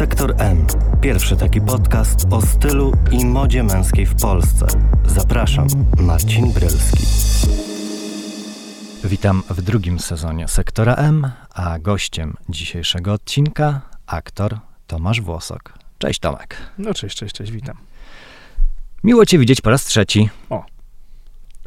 Sektor M. Pierwszy taki podcast o stylu i modzie męskiej w Polsce. Zapraszam, Marcin Brylski. Witam w drugim sezonie Sektora M, a gościem dzisiejszego odcinka aktor Tomasz Włosok. Cześć Tomek. No cześć, cześć, cześć, witam. Miło Cię widzieć po raz trzeci.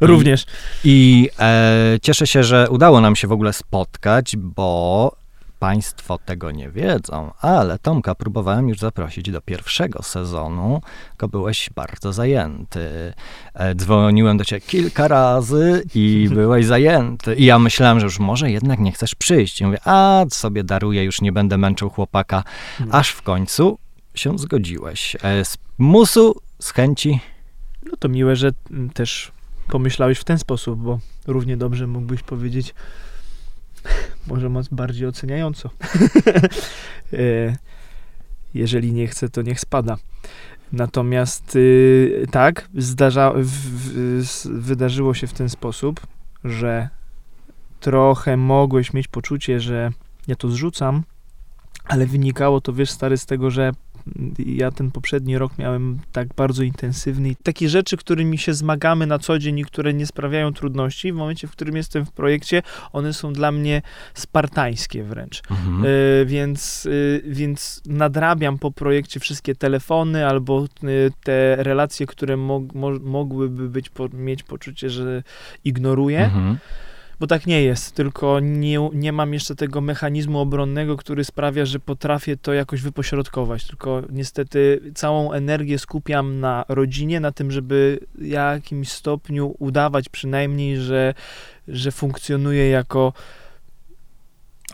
Również. I e, cieszę się, że udało nam się w ogóle spotkać, bo Państwo tego nie wiedzą, ale Tomka próbowałem już zaprosić do pierwszego sezonu, tylko byłeś bardzo zajęty. E, dzwoniłem do ciebie kilka razy i byłeś zajęty. I ja myślałem, że już może jednak nie chcesz przyjść. I mówię, a sobie daruję, już nie będę męczył chłopaka. Aż w końcu się zgodziłeś. E, z musu, z chęci. No to miłe, że mm, też pomyślałeś w ten sposób, bo równie dobrze mógłbyś powiedzieć może moc bardziej oceniająco. E, Jeżeli nie chce, to niech spada. Natomiast y, tak, zdarza, w, w, wydarzyło się w ten sposób, że trochę mogłeś mieć poczucie, że ja to zrzucam, ale wynikało to, wiesz, stary, z tego, że ja ten poprzedni rok miałem tak bardzo intensywny. I takie rzeczy, którymi się zmagamy na co dzień i które nie sprawiają trudności, w momencie, w którym jestem w projekcie, one są dla mnie spartańskie wręcz. Mhm. Y, więc, y, więc nadrabiam po projekcie wszystkie telefony albo y, te relacje, które mog, mo, mogłyby być, po, mieć poczucie, że ignoruję, Mhm. Bo tak nie jest, tylko nie, nie mam jeszcze tego mechanizmu obronnego, który sprawia, że potrafię to jakoś wypośrodkować, tylko niestety całą energię skupiam na rodzinie, na tym, żeby w jakimś stopniu udawać przynajmniej, że, że funkcjonuję jako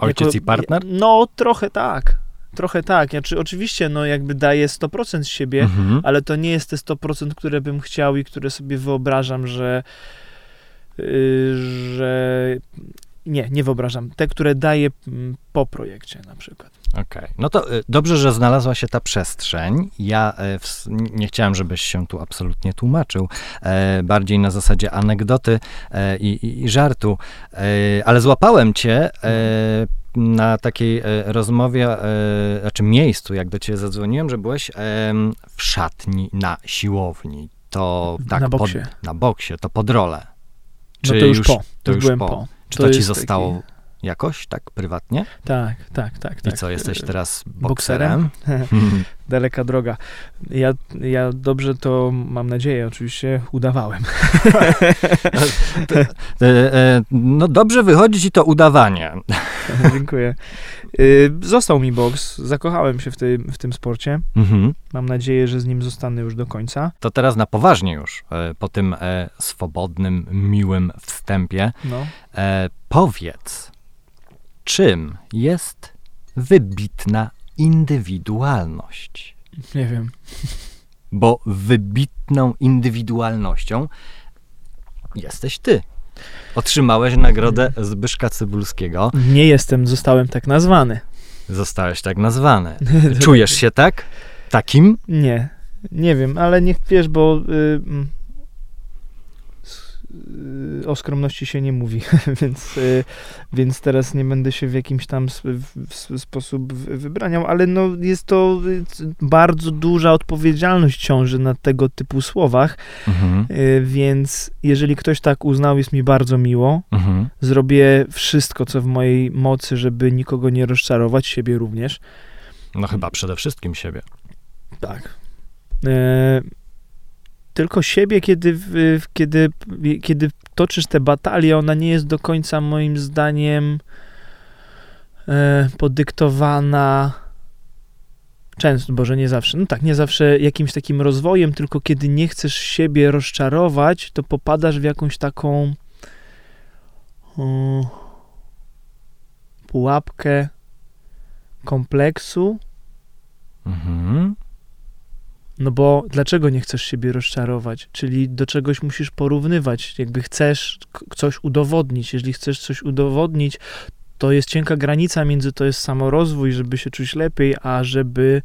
Ojciec jako- i partner? No, trochę tak. Trochę tak. Znaczy, oczywiście, no jakby daję 100% z siebie, Mhm. ale to nie jest te 100%, które bym chciał i które sobie wyobrażam, że że nie, nie wyobrażam. Te, które daję mm, po projekcie na przykład. Okej, no to y, dobrze, że znalazła się ta przestrzeń. Ja y, ws- nie chciałem, żebyś się tu absolutnie tłumaczył, e, bardziej na zasadzie anegdoty e, i, i, żartu, e, ale złapałem cię e, na takiej e, rozmowie, e, znaczy miejscu, jak do ciebie zadzwoniłem, że byłeś w szatni na siłowni. To tak, na pod- boksie. na boksie, to pod rolę. No to już, po. to już byłem po. po. Czy To to, ci zostało jakoś tak prywatnie? Tak, tak, tak. tak. I co, jesteś Yy, teraz bokserem? bokserem? Daleka droga. Ja, ja dobrze to, mam nadzieję, oczywiście udawałem. E, e, No dobrze wychodzi ci to udawanie. Dziękuję. Y, Został mi boks. Zakochałem się w, tej, w tym sporcie. Mhm. Mam nadzieję, że z nim zostanę już do końca. To teraz na poważnie już, e, po tym swobodnym, miłym wstępie, No. powiedz, czym jest wybitna indywidualność? Nie wiem. Bo wybitną indywidualnością jesteś ty. Otrzymałeś nagrodę Zbyszka Cybulskiego. Nie jestem, zostałem tak nazwany. Zostałeś tak nazwany. Czujesz się tak? Takim? Nie. Nie wiem, ale niech wiesz, bo y, mm, s- y, o skromności się nie mówi, więc, y, więc teraz nie będę się w jakimś tam sposób wy- wybraniał, ale no jest to y, bardzo duża odpowiedzialność ciąży na tego typu słowach, Mhm. y, więc jeżeli ktoś tak uznał, jest mi bardzo miło. Mhm. Zrobię wszystko, co w mojej mocy, żeby nikogo nie rozczarować, siebie również. No chyba przede wszystkim siebie. Tak. Tylko siebie, kiedy, kiedy, kiedy toczysz tę batalię, ona nie jest do końca moim zdaniem e, podyktowana często, boże nie zawsze, no tak, nie zawsze jakimś takim rozwojem, tylko kiedy nie chcesz siebie rozczarować, to popadasz w jakąś taką pułapkę kompleksu, Mhm. No bo dlaczego nie chcesz siebie rozczarować? Czyli do czegoś musisz porównywać. Jakby chcesz coś udowodnić. Jeżeli chcesz coś udowodnić, to jest cienka granica między to jest samorozwój, żeby się czuć lepiej, a żeby,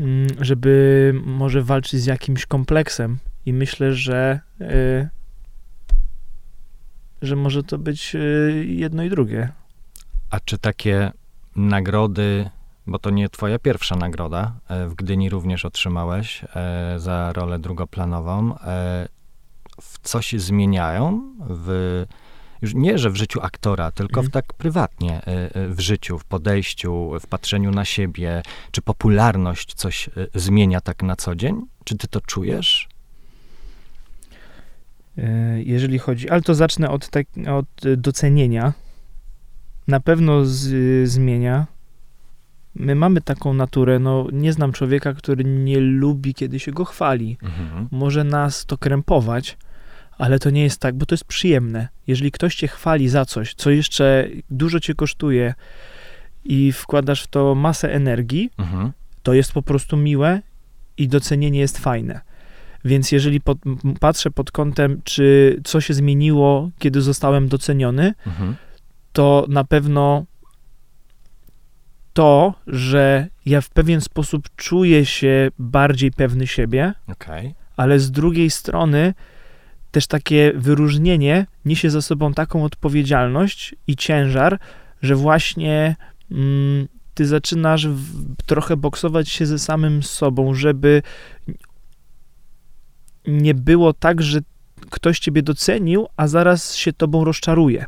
mm, żeby może walczyć z jakimś kompleksem. I myślę, że, y, że może to być y, jedno i drugie. A czy takie nagrody bo to nie twoja pierwsza nagroda. E, w Gdyni również otrzymałeś e, za rolę drugoplanową. E, w co się zmieniają w, już nie, że w życiu aktora, tylko w Mhm. tak prywatnie, w życiu, w podejściu, w patrzeniu na siebie? Czy popularność coś zmienia tak na co dzień? Czy ty to czujesz? Jeżeli chodzi, ale to zacznę od, tak, od docenienia. Na pewno z, zmienia. My mamy taką naturę, no nie znam człowieka, który nie lubi, kiedy się go chwali. Mhm. Może nas to krępować, ale to nie jest tak, bo to jest przyjemne. Jeżeli ktoś cię chwali za coś, co jeszcze dużo cię kosztuje i wkładasz w to masę energii, Mhm. to jest po prostu miłe i docenienie jest fajne. Więc jeżeli pod, patrzę pod kątem, czy co się zmieniło, kiedy zostałem doceniony, Mhm. to na pewno to, że ja w pewien sposób czuję się bardziej pewny siebie, Okej. ale z drugiej strony też takie wyróżnienie niesie za sobą taką odpowiedzialność i ciężar, że właśnie mm, ty zaczynasz w, trochę boksować się ze samym sobą, żeby nie było tak, że ktoś ciebie docenił, a zaraz się tobą rozczaruje.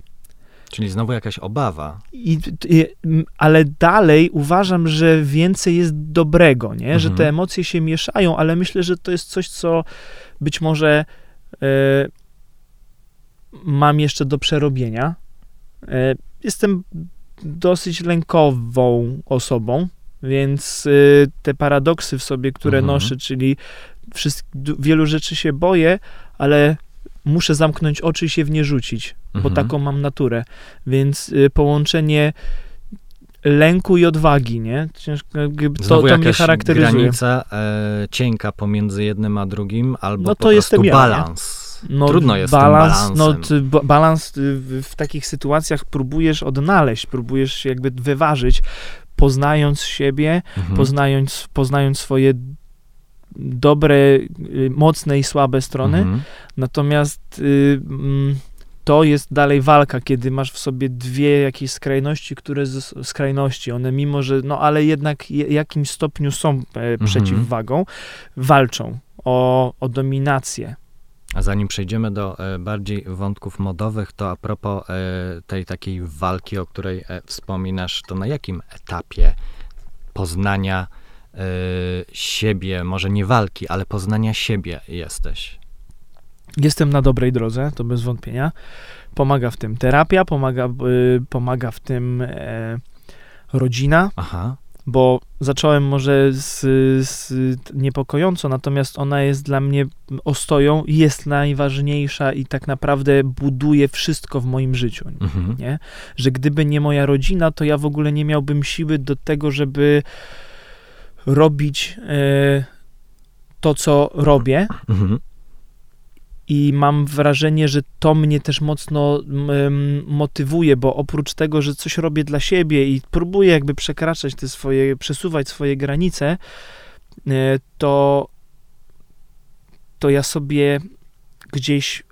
Czyli znowu jakaś obawa. I, i, ale dalej uważam, że więcej jest dobrego, nie? że Mhm. te emocje się mieszają, ale myślę, że to jest coś, co być może e, mam jeszcze do przerobienia. E, jestem dosyć lękową osobą, więc e, te paradoksy w sobie, które Mhm. noszę, czyli wszystk- du- wielu rzeczy się boję, ale muszę zamknąć oczy i się w nie rzucić bo Mhm. taką mam naturę. Więc y, połączenie lęku i odwagi, nie? To, Znowu to mnie charakteryzuje. granica e, cienka pomiędzy jednym a drugim, albo No po to prostu ja, balans. No, Trudno jest balans, no, ty, ba- balans y, w, w takich sytuacjach próbujesz odnaleźć, próbujesz jakby wyważyć, poznając siebie, Mhm. poznając, poznając swoje dobre, y, mocne i słabe strony. Mhm. Natomiast y, mm, to jest dalej walka, kiedy masz w sobie dwie jakieś skrajności, które z, skrajności, one mimo, że no ale jednak je, jakimś stopniu są e, przeciwwagą, walczą o, o dominację. A zanim przejdziemy do e, bardziej wątków modowych, to a propos e, tej takiej walki, o której e, wspominasz, to na jakim etapie poznania siebie, może nie walki, ale poznania siebie jesteś? Jestem na dobrej drodze, to bez wątpienia. Pomaga w tym terapia, pomaga, y, pomaga w tym e, rodzina, Aha, bo zacząłem może z, z niepokojąco, natomiast ona jest dla mnie ostoją, jest najważniejsza i tak naprawdę buduje wszystko w moim życiu. mhm. Nie? Że gdyby nie moja rodzina, to ja w ogóle nie miałbym siły do tego, żeby robić e, to, co robię. Mhm. I mam wrażenie, że to mnie też mocno motywuje, bo oprócz tego, że coś robię dla siebie i próbuję jakby przekraczać te swoje, przesuwać swoje granice, e, to, to ja sobie gdzieś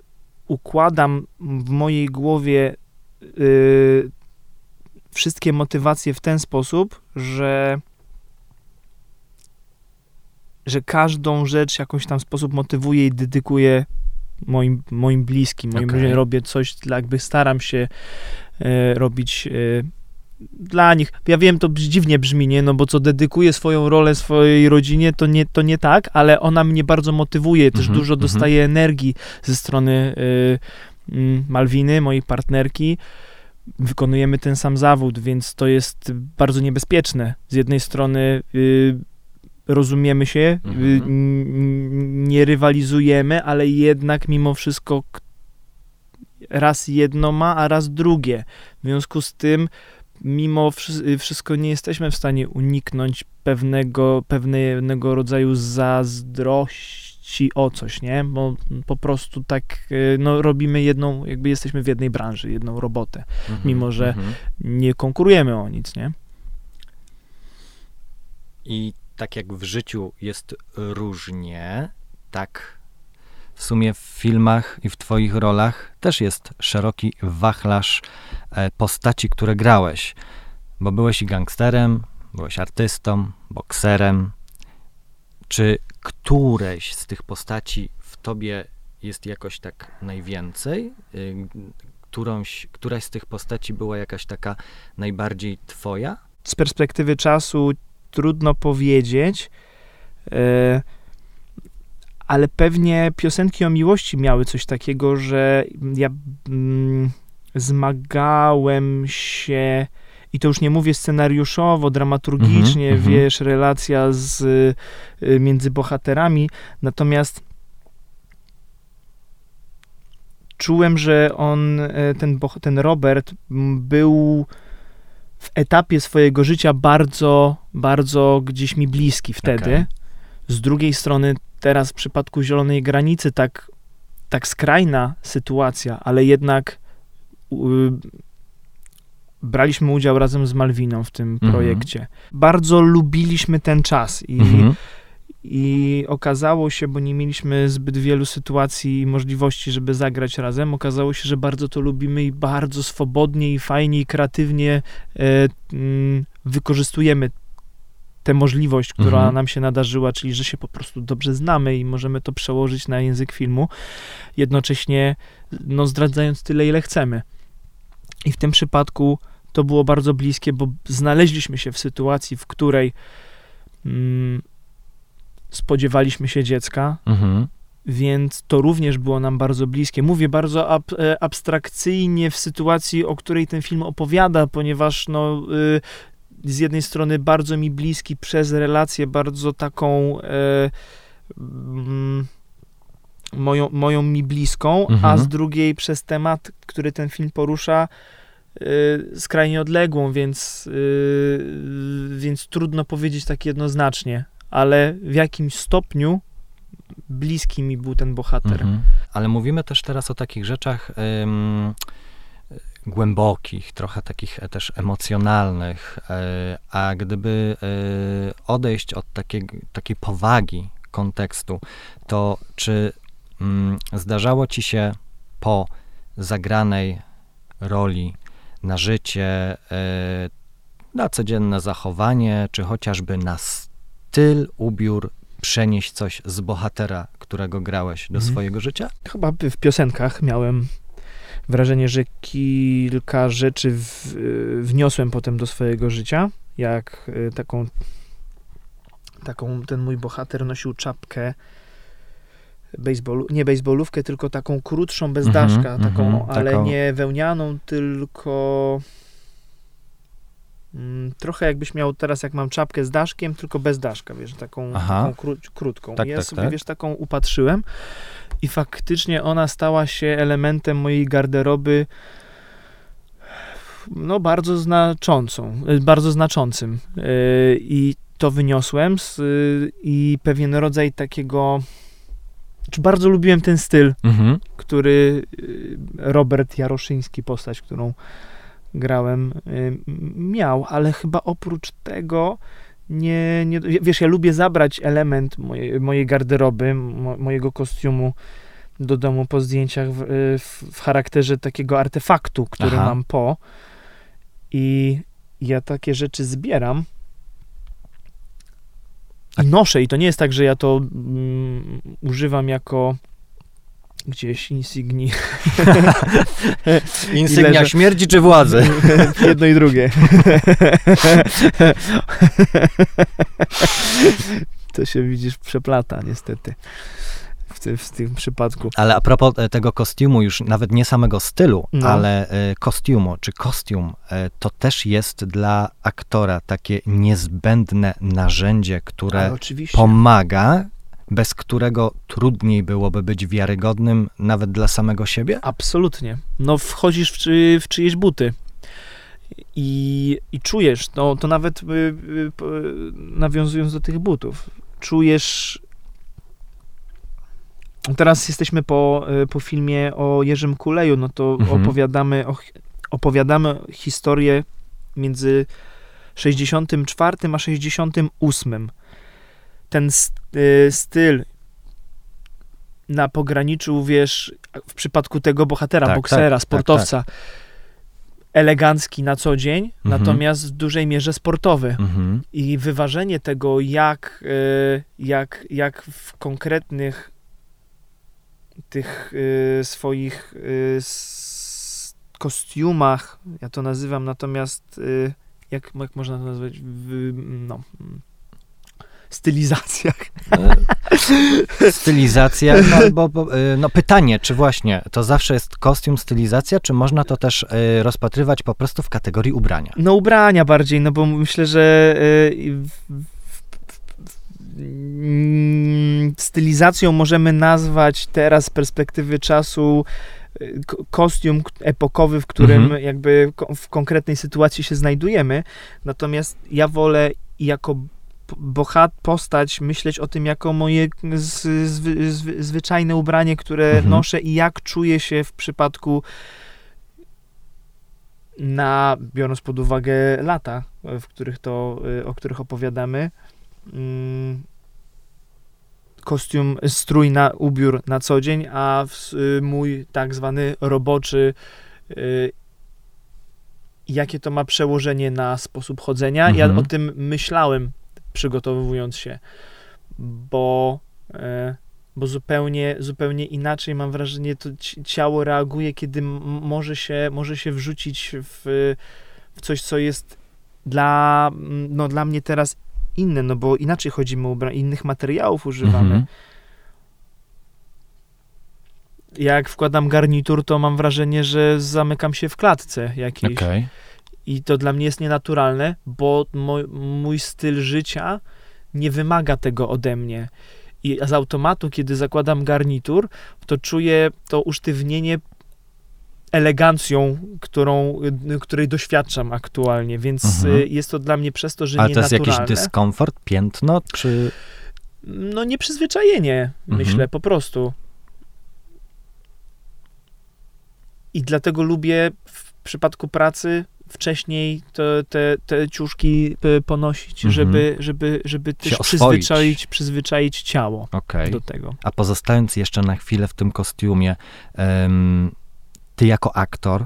układam w mojej głowie y, wszystkie motywacje w ten sposób, że że każdą rzecz w jakiś tam sposób motywuję i dedykuję moim, moim bliskim, moim Okej. ludziom. Robię coś, jakby staram się e, robić e, dla nich. Ja wiem, to dziwnie brzmi, nie? No bo co, dedykuję swoją rolę swojej rodzinie, to nie, to nie tak, ale ona mnie bardzo motywuje, też Mhm, dużo mhm. dostaję energii ze strony e, mm, Malwiny, mojej partnerki. Wykonujemy ten sam zawód, więc to jest bardzo niebezpieczne. Z jednej strony y, rozumiemy się, y, Mhm. nie rywalizujemy, ale jednak mimo wszystko raz jedno ma, a raz drugie. W związku z tym, mimo y, wszystko nie jesteśmy w stanie uniknąć pewnego, pewnego rodzaju zazdrości o coś, nie? Bo po prostu tak, y, no, robimy jedną, jakby jesteśmy w jednej branży, jedną robotę. Mhm. Mimo, że- Mhm. Nie konkurujemy o nic, nie? I tak jak w życiu jest różnie, tak w sumie w filmach i w twoich rolach też jest szeroki wachlarz e, postaci, które grałeś. Bo byłeś i gangsterem, byłeś artystą, bokserem. Czy któreś z tych postaci w tobie jest jakoś tak najwięcej? Y, Którąś, któraś z tych postaci była jakaś taka najbardziej twoja? z perspektywy czasu trudno powiedzieć, e, ale pewnie piosenki o miłości miały coś takiego, że ja mm, zmagałem się i to już nie mówię scenariuszowo, dramaturgicznie, Mhm, mhm. wiesz, relacja z, y, między bohaterami, natomiast czułem, że on, e, ten, ten Robert był w etapie swojego życia bardzo, bardzo gdzieś mi bliski wtedy. Okej. Z drugiej strony, teraz w przypadku Zielonej Granicy, tak, tak skrajna sytuacja, ale jednak y, braliśmy udział razem z Malwiną w tym Mhm. projekcie. Bardzo lubiliśmy ten czas i, Mhm. I okazało się, bo nie mieliśmy zbyt wielu sytuacji i możliwości, żeby zagrać razem, okazało się, że bardzo to lubimy i bardzo swobodnie i fajnie i kreatywnie e, mm, wykorzystujemy tę możliwość, która Mhm. nam się nadarzyła, czyli że się po prostu dobrze znamy i możemy to przełożyć na język filmu, jednocześnie no, zdradzając tyle, ile chcemy. I w tym przypadku to było bardzo bliskie, bo znaleźliśmy się w sytuacji, w której mm, spodziewaliśmy się dziecka, Mhm. więc to również było nam bardzo bliskie. Mówię bardzo ab, e, abstrakcyjnie w sytuacji, o której ten film opowiada, ponieważ no, y, z jednej strony bardzo mi bliski przez relację, bardzo taką mm, moją, moją mi bliską, a Mhm. z drugiej przez temat, który ten film porusza, y, skrajnie odległą, więc, y, więc trudno powiedzieć tak jednoznacznie, ale w jakimś stopniu bliski mi był ten bohater. Mhm. Ale mówimy też teraz o takich rzeczach ym, głębokich, trochę takich e, też emocjonalnych, e, a gdyby e, odejść od takiej, takiej powagi kontekstu, to czy mm, zdarzało ci się po zagranej roli na życie, na codzienne zachowanie, czy chociażby na styl, ubiór, przenieść coś z bohatera, którego grałeś do Mhm. swojego życia? Chyba w piosenkach miałem wrażenie, że kilka rzeczy w, y, wniosłem potem do swojego życia, jak y, taką, taką ten mój bohater nosił czapkę baseballu, nie baseballówkę, tylko taką krótszą, bez Mhm, daszka, taką, mhm, ale taką- nie wełnianą, tylko trochę jakbyś miał teraz, jak mam czapkę z daszkiem, tylko bez daszka, wiesz, taką, taką kró, krótką. Tak, I ja tak, sobie, tak. wiesz, taką upatrzyłem i faktycznie ona stała się elementem mojej garderoby no bardzo znaczącą, y, bardzo znaczącym. Yy, I to wyniosłem z, y, i pewien rodzaj takiego czy bardzo lubiłem ten styl, Mhm. który y, Robert Jaroszyński, postać, którą grałem, y, miał, ale chyba oprócz tego nie, nie wiesz, ja lubię zabrać element mojej, mojej garderoby, mo, mojego kostiumu do domu po zdjęciach w, y, w, w charakterze takiego artefaktu, który Aha. mam po i ja takie rzeczy zbieram noszę i to nie jest tak, że ja to mm, używam jako gdzieś insigni Insygnia śmierci czy władzy? Jedno i drugie. to się widzisz przeplata niestety w, ty, w tym przypadku. Ale a propos e, tego kostiumu, już nawet nie samego stylu, No. ale e, kostiumu, czy kostium, e, to też jest dla aktora takie niezbędne narzędzie, które pomaga, bez którego trudniej byłoby być wiarygodnym nawet dla samego siebie? Absolutnie. No wchodzisz w, czy, w czyjeś buty i, i czujesz, no to nawet y, y, p- nawiązując do tych butów, czujesz Teraz jesteśmy po, y, po filmie o Jerzym Kuleju, no to Mhm. opowiadamy, o, opowiadamy historię między 64 a 68. Ten y, styl na pograniczu, wiesz, w przypadku tego bohatera, Tak, boksera, tak, sportowca, elegancki na co dzień, Mhm. natomiast w dużej mierze sportowy. Mhm. I wyważenie tego, jak, e, jak, jak w konkretnych tych e, swoich kostiumach, ja to nazywam natomiast, jak, jak można to nazwać, w, no, mm, stylizacjach. E, Stylizacja, no, albo, bo, e, no pytanie, czy właśnie to zawsze jest kostium, stylizacja, czy można to też e, rozpatrywać po prostu w kategorii ubrania? No ubrania bardziej, no bo myślę, że stylizacją możemy nazwać teraz z perspektywy czasu ko- kostium epokowy, w którym Mhm. jakby w konkretnej sytuacji się znajdujemy. Natomiast ja wolę jako bohat postać myśleć o tym jako moje z, zwy, zwy, zwyczajne ubranie, które Mhm. noszę i jak czuję się w przypadku na, biorąc pod uwagę lata, w których to, y, o których opowiadamy, mm, kostium, strój na ubiór na co dzień, a w, y, mój tak zwany roboczy, y, jakie to ma przełożenie na sposób chodzenia. Ja Mhm. o tym myślałem, przygotowując się, bo, e, bo zupełnie, zupełnie inaczej mam wrażenie, to ci- ciało reaguje, kiedy może się, może się wrzucić w, w coś, co jest dla, no, dla mnie teraz inne, no bo inaczej chodzimy o ubra- innych materiałów używamy. Mhm. Jak wkładam garnitur, to mam wrażenie, że zamykam się w klatce jakiejś. Okej. I to dla mnie jest nienaturalne, bo mój, mój styl życia nie wymaga tego ode mnie. I z automatu, kiedy zakładam garnitur, to czuję to usztywnienie elegancją, którą, y, której doświadczam aktualnie, więc Mhm. y, jest to dla mnie przez to, że Ale to jest jakiś dyskomfort, piętno, czy... No nieprzyzwyczajenie, Mhm. myślę, po prostu. I dlatego lubię w przypadku pracy wcześniej te, te, te ciuszki y, ponosić, Mhm. żeby, żeby, żeby też przyzwyczaić, przyzwyczaić ciało Okej. do tego. A pozostając jeszcze na chwilę w tym kostiumie, em, ty jako aktor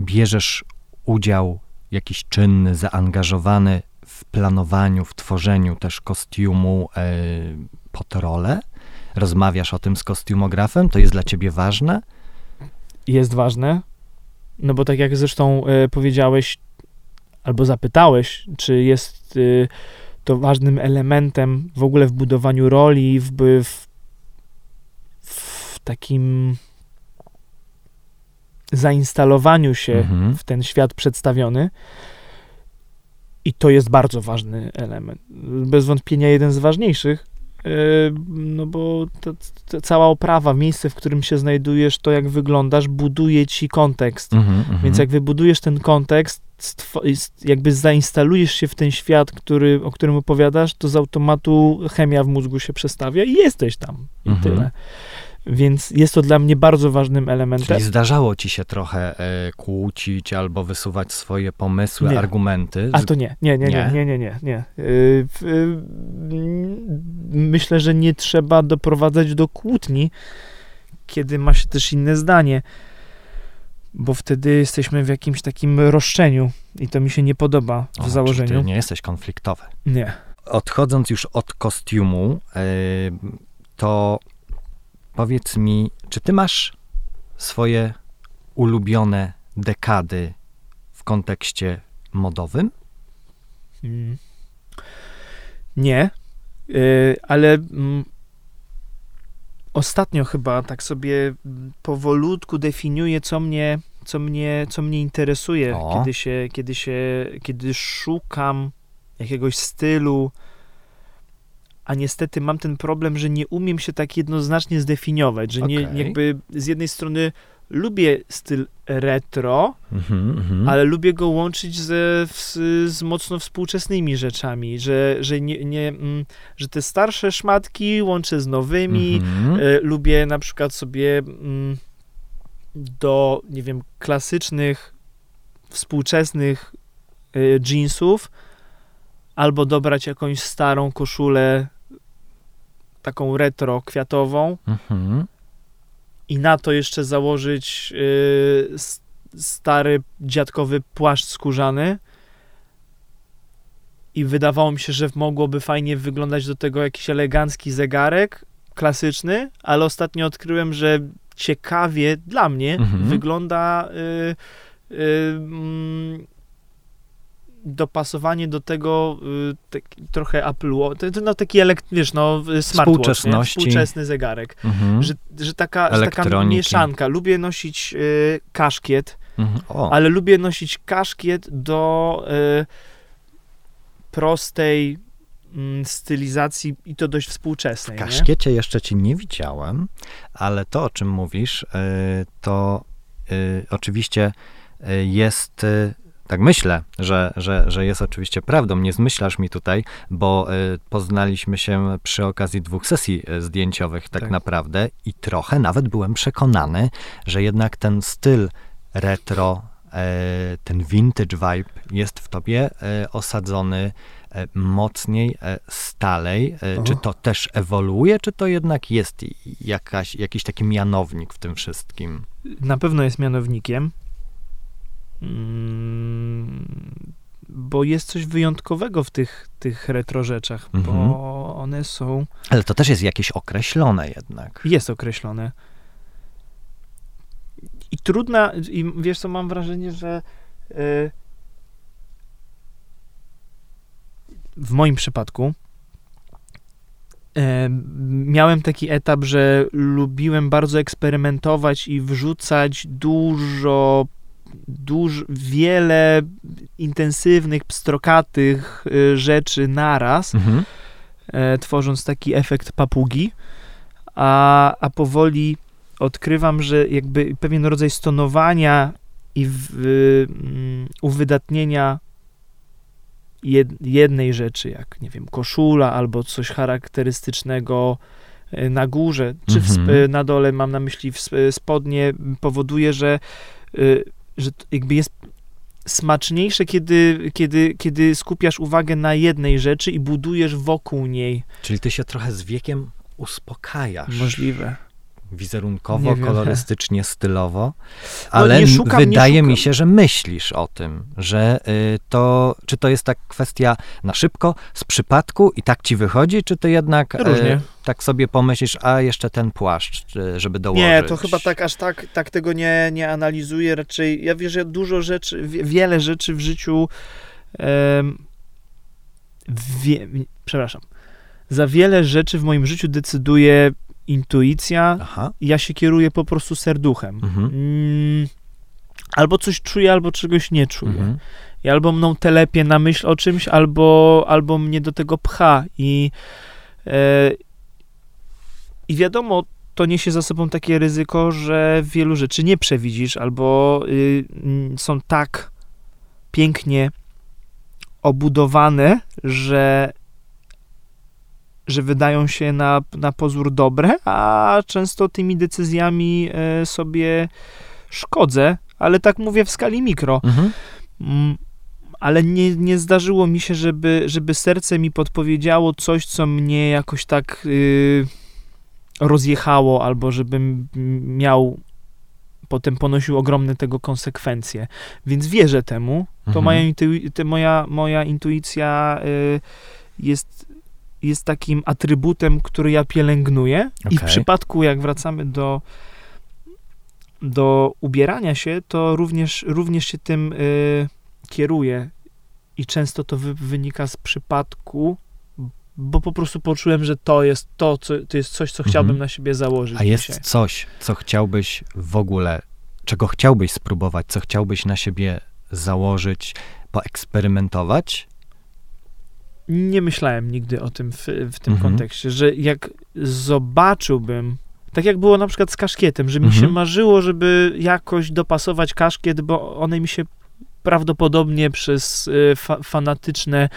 bierzesz udział jakiś czynny, zaangażowany w planowaniu, w tworzeniu też kostiumu e, pod rolę? Rozmawiasz o tym z kostiumografem? To jest dla ciebie ważne? Jest ważne, no bo tak jak zresztą e, powiedziałeś, albo zapytałeś, czy jest y, to ważnym elementem w ogóle w budowaniu roli, w, w, w takim zainstalowaniu się Mhm. w ten świat przedstawiony. I to jest bardzo ważny element. Bez wątpienia jeden z ważniejszych, e, no bo ta, ta cała oprawa, miejsce, w którym się znajdujesz, to jak wyglądasz, buduje ci kontekst. Mhm, mhm. Więc jak wybudujesz ten kontekst, stwo- jakby zainstalujesz się w ten świat, który, o którym opowiadasz, to z automatu chemia w mózgu się przestawia i jesteś tam. I Mhm. tyle. Więc jest to dla mnie bardzo ważnym elementem. Czyli zdarzało ci się trochę e, kłócić albo wysuwać swoje pomysły, Nie. argumenty? A to nie, nie, nie, nie, Nie? nie, nie, nie. w- yy, myślę, że nie trzeba doprowadzać do kłótni, kiedy ma się też inne zdanie, bo wtedy jesteśmy w jakimś takim roszczeniu i to mi się nie podoba w O, czyli założeniu. Ty nie jesteś konfliktowy. Nie. Odchodząc już od kostiumu, to powiedz mi, czy ty masz swoje ulubione dekady w kontekście modowym? Mm. Nie, yy, ale mm, ostatnio chyba tak sobie powolutku definiuję, co mnie, co mnie, co mnie interesuje, O. kiedy się, kiedy się, kiedy szukam jakiegoś stylu, a niestety mam ten problem, że nie umiem się tak jednoznacznie zdefiniować, że nie, Okej. jakby z jednej strony lubię styl retro, Mhm, mhm. ale lubię go łączyć ze, z, z mocno współczesnymi rzeczami, że, że, nie, nie, mm, że te starsze szmatki łączę z nowymi. Mhm. E, lubię na przykład sobie mm, do, nie wiem, klasycznych, współczesnych e, jeansów albo dobrać jakąś starą koszulę taką retro, kwiatową Mhm. i na to jeszcze założyć y, s- stary dziadkowy płaszcz skórzany i wydawało mi się, że mogłoby fajnie wyglądać do tego jakiś elegancki zegarek klasyczny, ale ostatnio odkryłem, że ciekawie dla mnie Mhm. wygląda y, y, mm, dopasowanie do tego y, taki, trochę Apple no taki elekt, wiesz, no smartwatch, nie? Współczesności. współczesny zegarek, Mhm. że, że, taka, że taka mieszanka. Lubię nosić y, kaszkiet, Mhm. Ale lubię nosić kaszkiet do y, prostej mm, stylizacji i to dość w współczesnej. nie? kaszkiecie jeszcze ci nie widziałem, ale to, o czym mówisz, y, to y, oczywiście jest... y, Tak myślę, że, że, że jest oczywiście prawdą. Nie zmyślasz mi tutaj, bo y, poznaliśmy się przy okazji dwóch sesji y, zdjęciowych tak, Tak. naprawdę i trochę nawet byłem przekonany, że jednak ten styl retro, e, ten vintage vibe jest w tobie e, osadzony e, mocniej, stalej. O. Czy to też ewoluuje, czy to jednak jest jakaś, jakiś taki mianownik w tym wszystkim? na pewno jest mianownikiem, bo jest coś wyjątkowego w tych, tych retro rzeczach, Mhm. bo one są, Ale to też jest jakieś określone jednak. jest określone. I trudna, i wiesz co, mam wrażenie, że y, w moim przypadku e, miałem taki etap, że lubiłem bardzo eksperymentować i wrzucać dużo, dużo wiele intensywnych, pstrokatych y, rzeczy naraz, Mhm. e, tworząc taki efekt papugi, a, a powoli odkrywam, że jakby pewien rodzaj stonowania i w, mm, uwydatnienia jed, jednej rzeczy, jak nie wiem, koszula albo coś charakterystycznego e, na górze, czy w, Mhm. na dole, mam na myśli spodnie, powoduje, że, y, że to jakby jest smaczniejsze, kiedy, kiedy, kiedy skupiasz uwagę na jednej rzeczy i budujesz wokół niej. Czyli ty się trochę z wiekiem uspokajasz. Możliwe. Wizerunkowo, Nie wiem. kolorystycznie, stylowo. Ale nie szukam, wydaje mi się, że myślisz o tym, że y, to, czy to jest tak kwestia na szybko, z przypadku i tak ci wychodzi, czy ty jednak Różnie. y, tak sobie pomyślisz, a jeszcze ten płaszcz, y, żeby dołożyć? Nie, to chyba tak aż tak, tak tego nie, nie analizuję. Raczej ja wierzę dużo rzeczy, wie- wiele rzeczy w życiu. wie, przepraszam. Za wiele rzeczy w moim życiu decyduje intuicja. Aha. Ja się kieruję po prostu serduchem. Mhm. Mm, albo coś czuję, albo czegoś nie czuję. Mhm. I albo mną telepie na myśl o czymś, albo, albo mnie do tego pcha. I, e, I wiadomo, to niesie za sobą takie ryzyko, że wielu rzeczy nie przewidzisz, albo y, są tak pięknie obudowane, że, że wydają się na, na pozór dobre, a często tymi decyzjami e, sobie szkodzę, ale tak mówię w skali mikro. Mhm. Mm, ale nie, nie zdarzyło mi się, żeby, żeby serce mi podpowiedziało coś, co mnie jakoś tak y, rozjechało, albo żebym miał potem ponosił ogromne tego konsekwencje. Więc wierzę temu. To Mhm. moja, intu, moja, moja intuicja y, jest, jest takim atrybutem, który ja pielęgnuję. I w przypadku, jak wracamy do, do ubierania się, to również, również się tym y, kieruję. I często to wy, wynika z przypadku, bo po prostu poczułem, że to jest to, co, to jest coś, co Mhm. chciałbym na siebie założyć A jest dzisiaj. coś, co chciałbyś w ogóle, czego chciałbyś spróbować, co chciałbyś na siebie założyć, poeksperymentować? Nie myślałem nigdy o tym w, w tym Mhm. kontekście, że jak zobaczyłbym, tak jak było na przykład z kaszkietem, że mi Mhm. się marzyło, żeby jakoś dopasować kaszkiet, bo one mi się prawdopodobnie przez y, fa, fanatyczne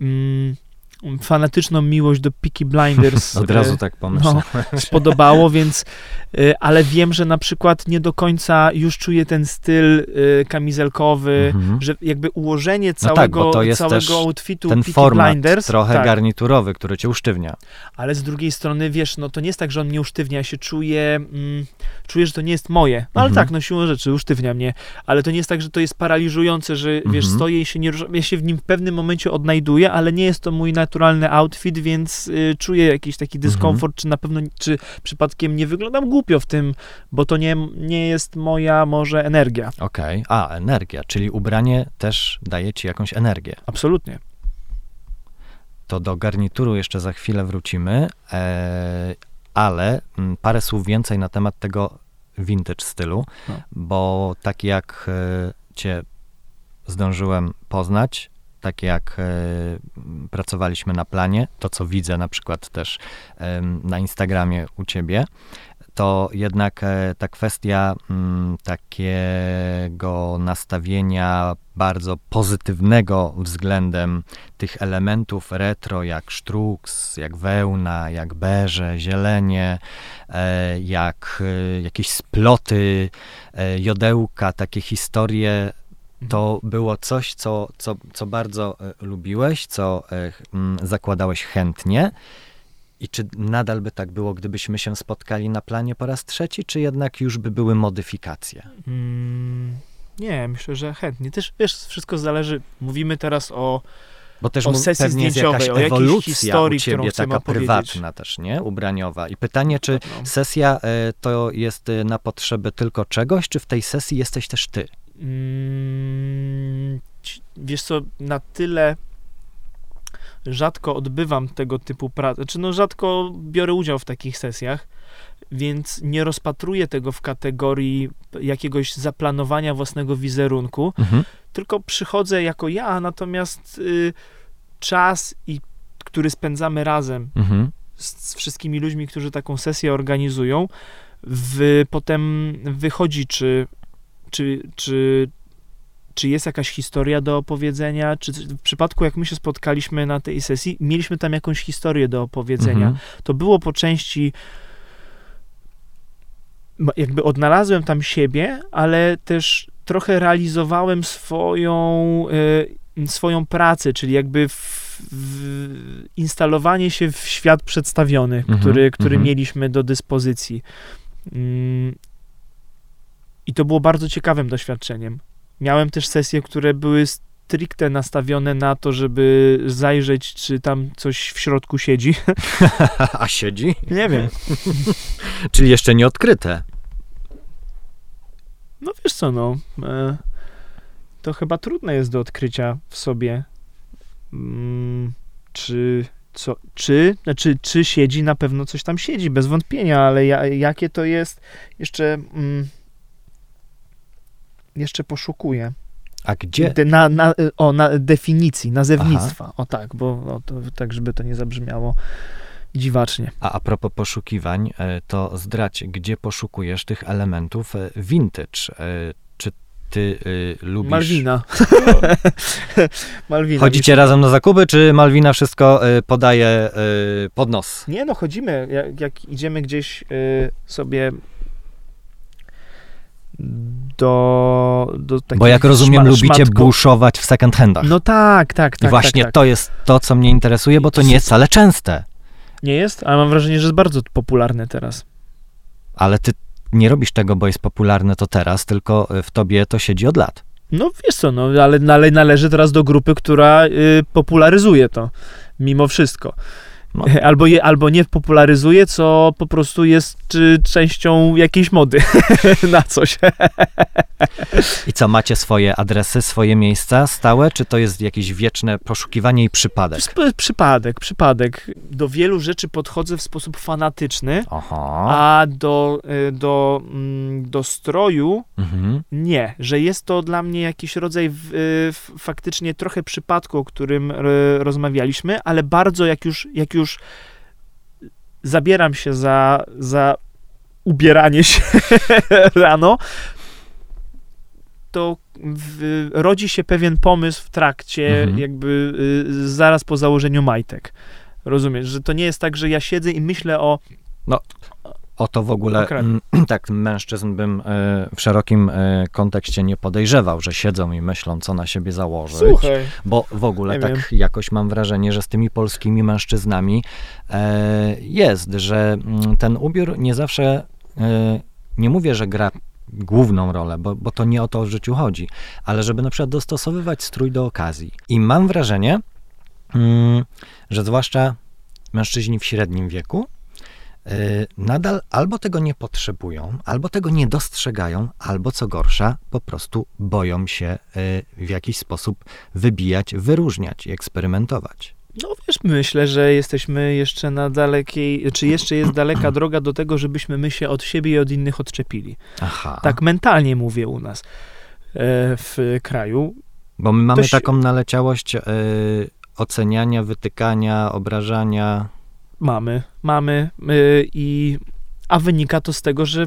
mm, fanatyczną miłość do Peaky Blinders. Od razu tak pomyślałem. spodobało, więc, y, ale wiem, że na przykład nie do końca już czuję ten styl y, kamizelkowy, Mhm. że jakby ułożenie No tak, całego, całego outfitu Ten Peaky format Blinders, trochę tak, garniturowy, który cię usztywnia. ale z drugiej strony, wiesz, no to nie jest tak, że on mnie usztywnia, ja się czuję, mm, czuję, że to nie jest moje, no ale Mhm. tak, no siłą rzeczy usztywnia mnie, ale to nie jest tak, że to jest paraliżujące, że wiesz, Mhm. stoję i się nie ruszam, ja się w nim w pewnym momencie odnajduję, ale nie jest to mój naturalny outfit, więc y, czuję jakiś taki Mhm. dyskomfort, czy na pewno, czy przypadkiem nie wyglądam głupio w tym, bo to nie, nie jest moja może energia. Okej. A, energia, czyli ubranie też daje ci jakąś energię. Absolutnie. To do garnituru jeszcze za chwilę wrócimy, e, ale mm, parę słów więcej na temat tego vintage stylu, No. bo tak jak e, cię zdążyłem poznać, tak jak e, pracowaliśmy na planie, to co widzę na przykład też na Instagramie u ciebie, to jednak e, ta kwestia mm, takiego nastawienia bardzo pozytywnego względem tych elementów retro, jak sztruks, jak wełna, jak beże, zielenie, e, jak jakieś sploty, jodełka, takie historie, to było coś, co, co, co bardzo e, lubiłeś, co e, mm, zakładałeś chętnie. I czy nadal by tak było, gdybyśmy się spotkali na planie po raz trzeci, czy jednak już by były modyfikacje? Mm, nie, myślę, że chętnie. Też, wiesz, wszystko zależy, mówimy teraz o Bo też O sesji pewnie jest zdjęciowej, jakaś o jakiejś ewolucja historii, u ciebie, taka prywatna też, nie? Ubraniowa. I pytanie, czy sesja e, to jest na potrzeby tylko czegoś, czy w tej sesji jesteś też ty? Mm, wiesz co, na tyle rzadko odbywam tego typu pracy, czy no rzadko biorę udział w takich sesjach, więc nie rozpatruję tego w kategorii jakiegoś zaplanowania własnego wizerunku, Mhm. tylko przychodzę jako ja, natomiast y, czas, i, który spędzamy razem Mhm. z, z wszystkimi ludźmi, którzy taką sesję organizują, w, potem wychodzi, czy, czy, czy, czy jest jakaś historia do opowiedzenia, czy w przypadku, jak my się spotkaliśmy na tej sesji, mieliśmy tam jakąś historię do opowiedzenia. Mhm. To było po części jakby odnalazłem tam siebie, ale też trochę realizowałem swoją, e, swoją pracę, czyli jakby w, w instalowanie się w świat przedstawiony, Mhm, który, który mhm. mieliśmy do dyspozycji. I to było bardzo ciekawym doświadczeniem. Miałem też sesje, które były stricte nastawione na to, żeby zajrzeć, czy tam coś w środku siedzi. A siedzi? Nie wiem. Czyli jeszcze nie odkryte. No wiesz co, no. E, to chyba trudne jest do odkrycia w sobie. Mm, czy, co, czy, znaczy, czy siedzi, na pewno coś tam siedzi, bez wątpienia, ale ja, jakie to jest, jeszcze, mm, jeszcze poszukuję. A gdzie? Na, na, o, na definicji, nazewnictwa. O tak, bo no, to, tak, żeby to nie zabrzmiało dziwacznie. A a propos poszukiwań, e, to zdradź, gdzie poszukujesz tych elementów e, vintage? E, Czy ty e, lubisz... Malwina. Malwina. Chodzicie razem na zakupy, czy Malwina wszystko e, podaje e, pod nos? Nie, no chodzimy. Jak, jak idziemy gdzieś y, sobie do, do Bo jak rozumiem, szma- lubicie szmatków. buszować w second handach. No tak, tak, tak. I właśnie tak, tak. to jest to, co mnie interesuje, bo to nie jest wcale częste. Nie jest, ale mam wrażenie, że jest bardzo popularne teraz. Ale ty nie robisz tego, bo jest popularne to teraz, tylko e, w tobie to siedzi od lat. No wiesz co, no, ale, ale należy teraz do grupy, która y, popularyzuje to, mimo wszystko. No. Albo, je, albo nie popularyzuje, co po prostu jest y, częścią jakiejś mody na coś. I co, macie swoje adresy, swoje miejsca stałe, czy to jest jakieś wieczne poszukiwanie i przypadek? Przypadek, przypadek. Do wielu rzeczy podchodzę w sposób fanatyczny, Oho. a do, y, do, mm, do stroju Mhm. nie, że jest to dla mnie jakiś rodzaj w, y, faktycznie trochę przypadku, o którym r, rozmawialiśmy, ale bardzo jak już, jak już zabieram się za, za ubieranie się rano, to w, rodzi się pewien pomysł w trakcie, Mhm. jakby y, zaraz po założeniu majtek. Rozumiesz, że to nie jest tak, że ja siedzę i myślę o. O to w ogóle mm, tak mężczyzn bym e, w szerokim e, kontekście nie podejrzewał, że siedzą i myślą, co na siebie założyć. Bo w ogóle Nie tak wiem. jakoś mam wrażenie, że z tymi polskimi mężczyznami e, jest, że mm, ten ubiór nie zawsze, nie mówię, że gra główną rolę, bo, bo to nie o to w życiu chodzi, ale żeby na przykład dostosowywać strój do okazji. I mam wrażenie, mm, że zwłaszcza mężczyźni w średnim wieku nadal albo tego nie potrzebują, albo tego nie dostrzegają, albo co gorsza, po prostu boją się y, w jakiś sposób wybijać, wyróżniać i eksperymentować. No wiesz, myślę, że jesteśmy jeszcze na dalekiej, czy jeszcze jest daleka droga do tego, żebyśmy my się od siebie i od innych odczepili. Aha. Tak mentalnie mówię u nas e, w kraju. Bo my mamy to się- taką naleciałość oceniania, wytykania, obrażania. Mamy, mamy y, i a wynika to z tego, że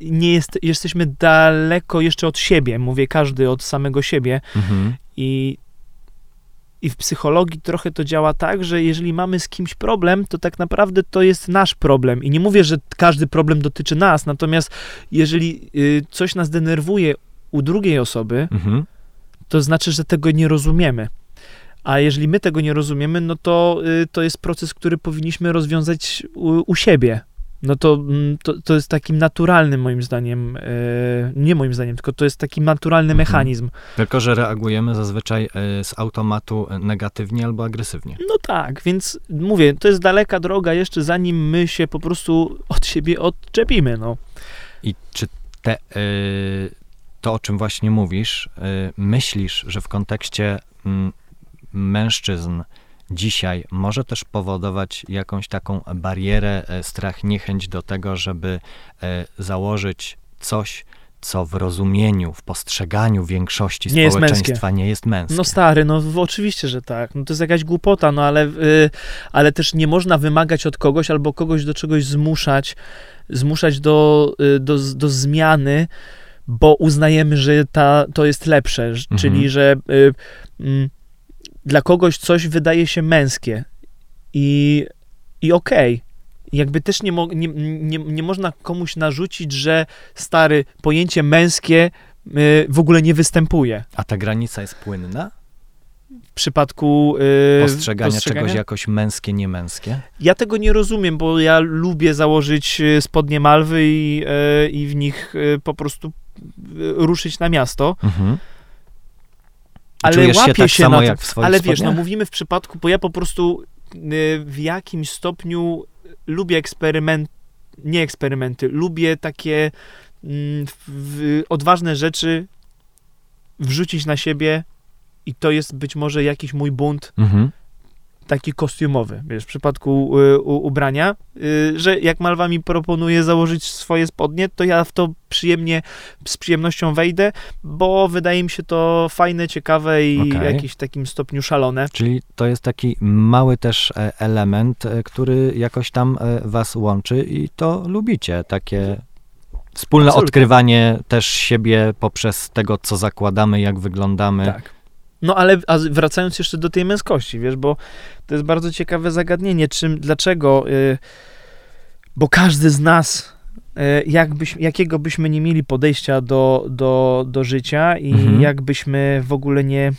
nie jest, jesteśmy daleko jeszcze od siebie, mówię każdy od samego siebie Mhm. i i w psychologii trochę to działa tak, że jeżeli mamy z kimś problem, to tak naprawdę to jest nasz problem. I nie mówię, że każdy problem dotyczy nas, natomiast jeżeli y, coś nas denerwuje u drugiej osoby, Mhm. to znaczy, że tego nie rozumiemy. A jeżeli my tego nie rozumiemy, no to y, to jest proces, który powinniśmy rozwiązać u, u siebie. No to, mm, to, to jest takim naturalnym, moim zdaniem, y, nie moim zdaniem, tylko to jest taki naturalny Mhm. mechanizm. Tylko, że reagujemy zazwyczaj y, z automatu negatywnie albo agresywnie. No tak, więc mówię, to jest daleka droga jeszcze, zanim my się po prostu od siebie odczepimy, no. I czy te, to, o czym właśnie mówisz, myślisz, że w kontekście mm, mężczyzn dzisiaj może też powodować jakąś taką barierę, e, strach, niechęć do tego, żeby e, założyć coś, co w rozumieniu, w postrzeganiu większości Nie jest społeczeństwa nie jest męskie. No stary, no oczywiście, że tak. No to jest jakaś głupota, no ale, y, ale też nie można wymagać od kogoś albo kogoś do czegoś zmuszać, zmuszać do, y, do, do zmiany, bo uznajemy, że ta, to jest lepsze, Mhm. czyli że y, mm, dla kogoś coś wydaje się męskie i, i okej. Jakby też nie, mo, nie, nie, nie można komuś narzucić, że stary, pojęcie męskie y, w ogóle nie występuje A ta granica jest płynna? w przypadku yy, Postrzegania, czegoś jakoś męskie, niemęskie? Ja tego nie rozumiem, bo ja lubię założyć y, spodnie malwy i, yy, i w nich yy, po prostu ruszyć na miasto. Mhm. Ale Czujesz się łapię tak się samo na jak w swoich Ale wiesz, no spodniach? mówimy w przypadku, bo ja po prostu yy, w jakimś stopniu lubię eksperyment, nie eksperymenty, lubię takie mm, w, odważne rzeczy wrzucić na siebie i to jest być może jakiś mój bunt Mhm. Taki kostiumowy, wiesz, w przypadku y, u, ubrania, y, że jak Malwa mi proponuje założyć swoje spodnie, to ja w to przyjemnie, z przyjemnością wejdę, bo wydaje mi się to fajne, ciekawe i Okej. w jakimś takim stopniu szalone. Czyli to jest taki mały też e, element, e, który jakoś tam e, was łączy i to lubicie, takie wspólne Absolutnie. odkrywanie też siebie poprzez tego, co zakładamy, jak wyglądamy. Tak. No ale wracając jeszcze do tej męskości, wiesz, bo to jest bardzo ciekawe zagadnienie, czym, dlaczego, y, bo każdy z nas, y, jakbyś, jakiego byśmy nie mieli podejścia do, do, do życia i Mhm. jakbyśmy w ogóle nie,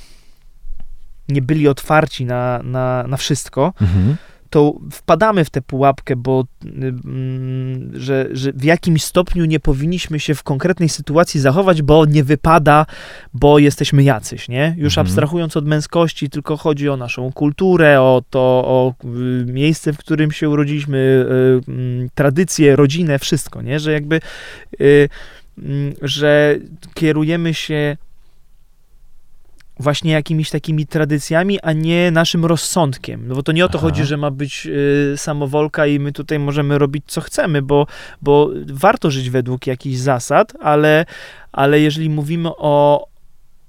nie byli otwarci na, na, na wszystko, Mhm. To wpadamy w tę pułapkę, bo y, mm, że, że w jakimś stopniu nie powinniśmy się w konkretnej sytuacji zachować, bo nie wypada, bo jesteśmy jacyś, nie? Już Mhm. abstrahując od męskości, tylko chodzi o naszą kulturę, o to, o y, miejsce, w którym się urodziliśmy, y, mm, tradycje, rodzinę, wszystko, nie? Że jakby, mm, że kierujemy się właśnie jakimiś takimi tradycjami, a nie naszym rozsądkiem. No bo to nie o to Aha. chodzi, że ma być y, samowolka i my tutaj możemy robić co chcemy, bo, bo warto żyć według jakichś zasad, ale, ale jeżeli mówimy o,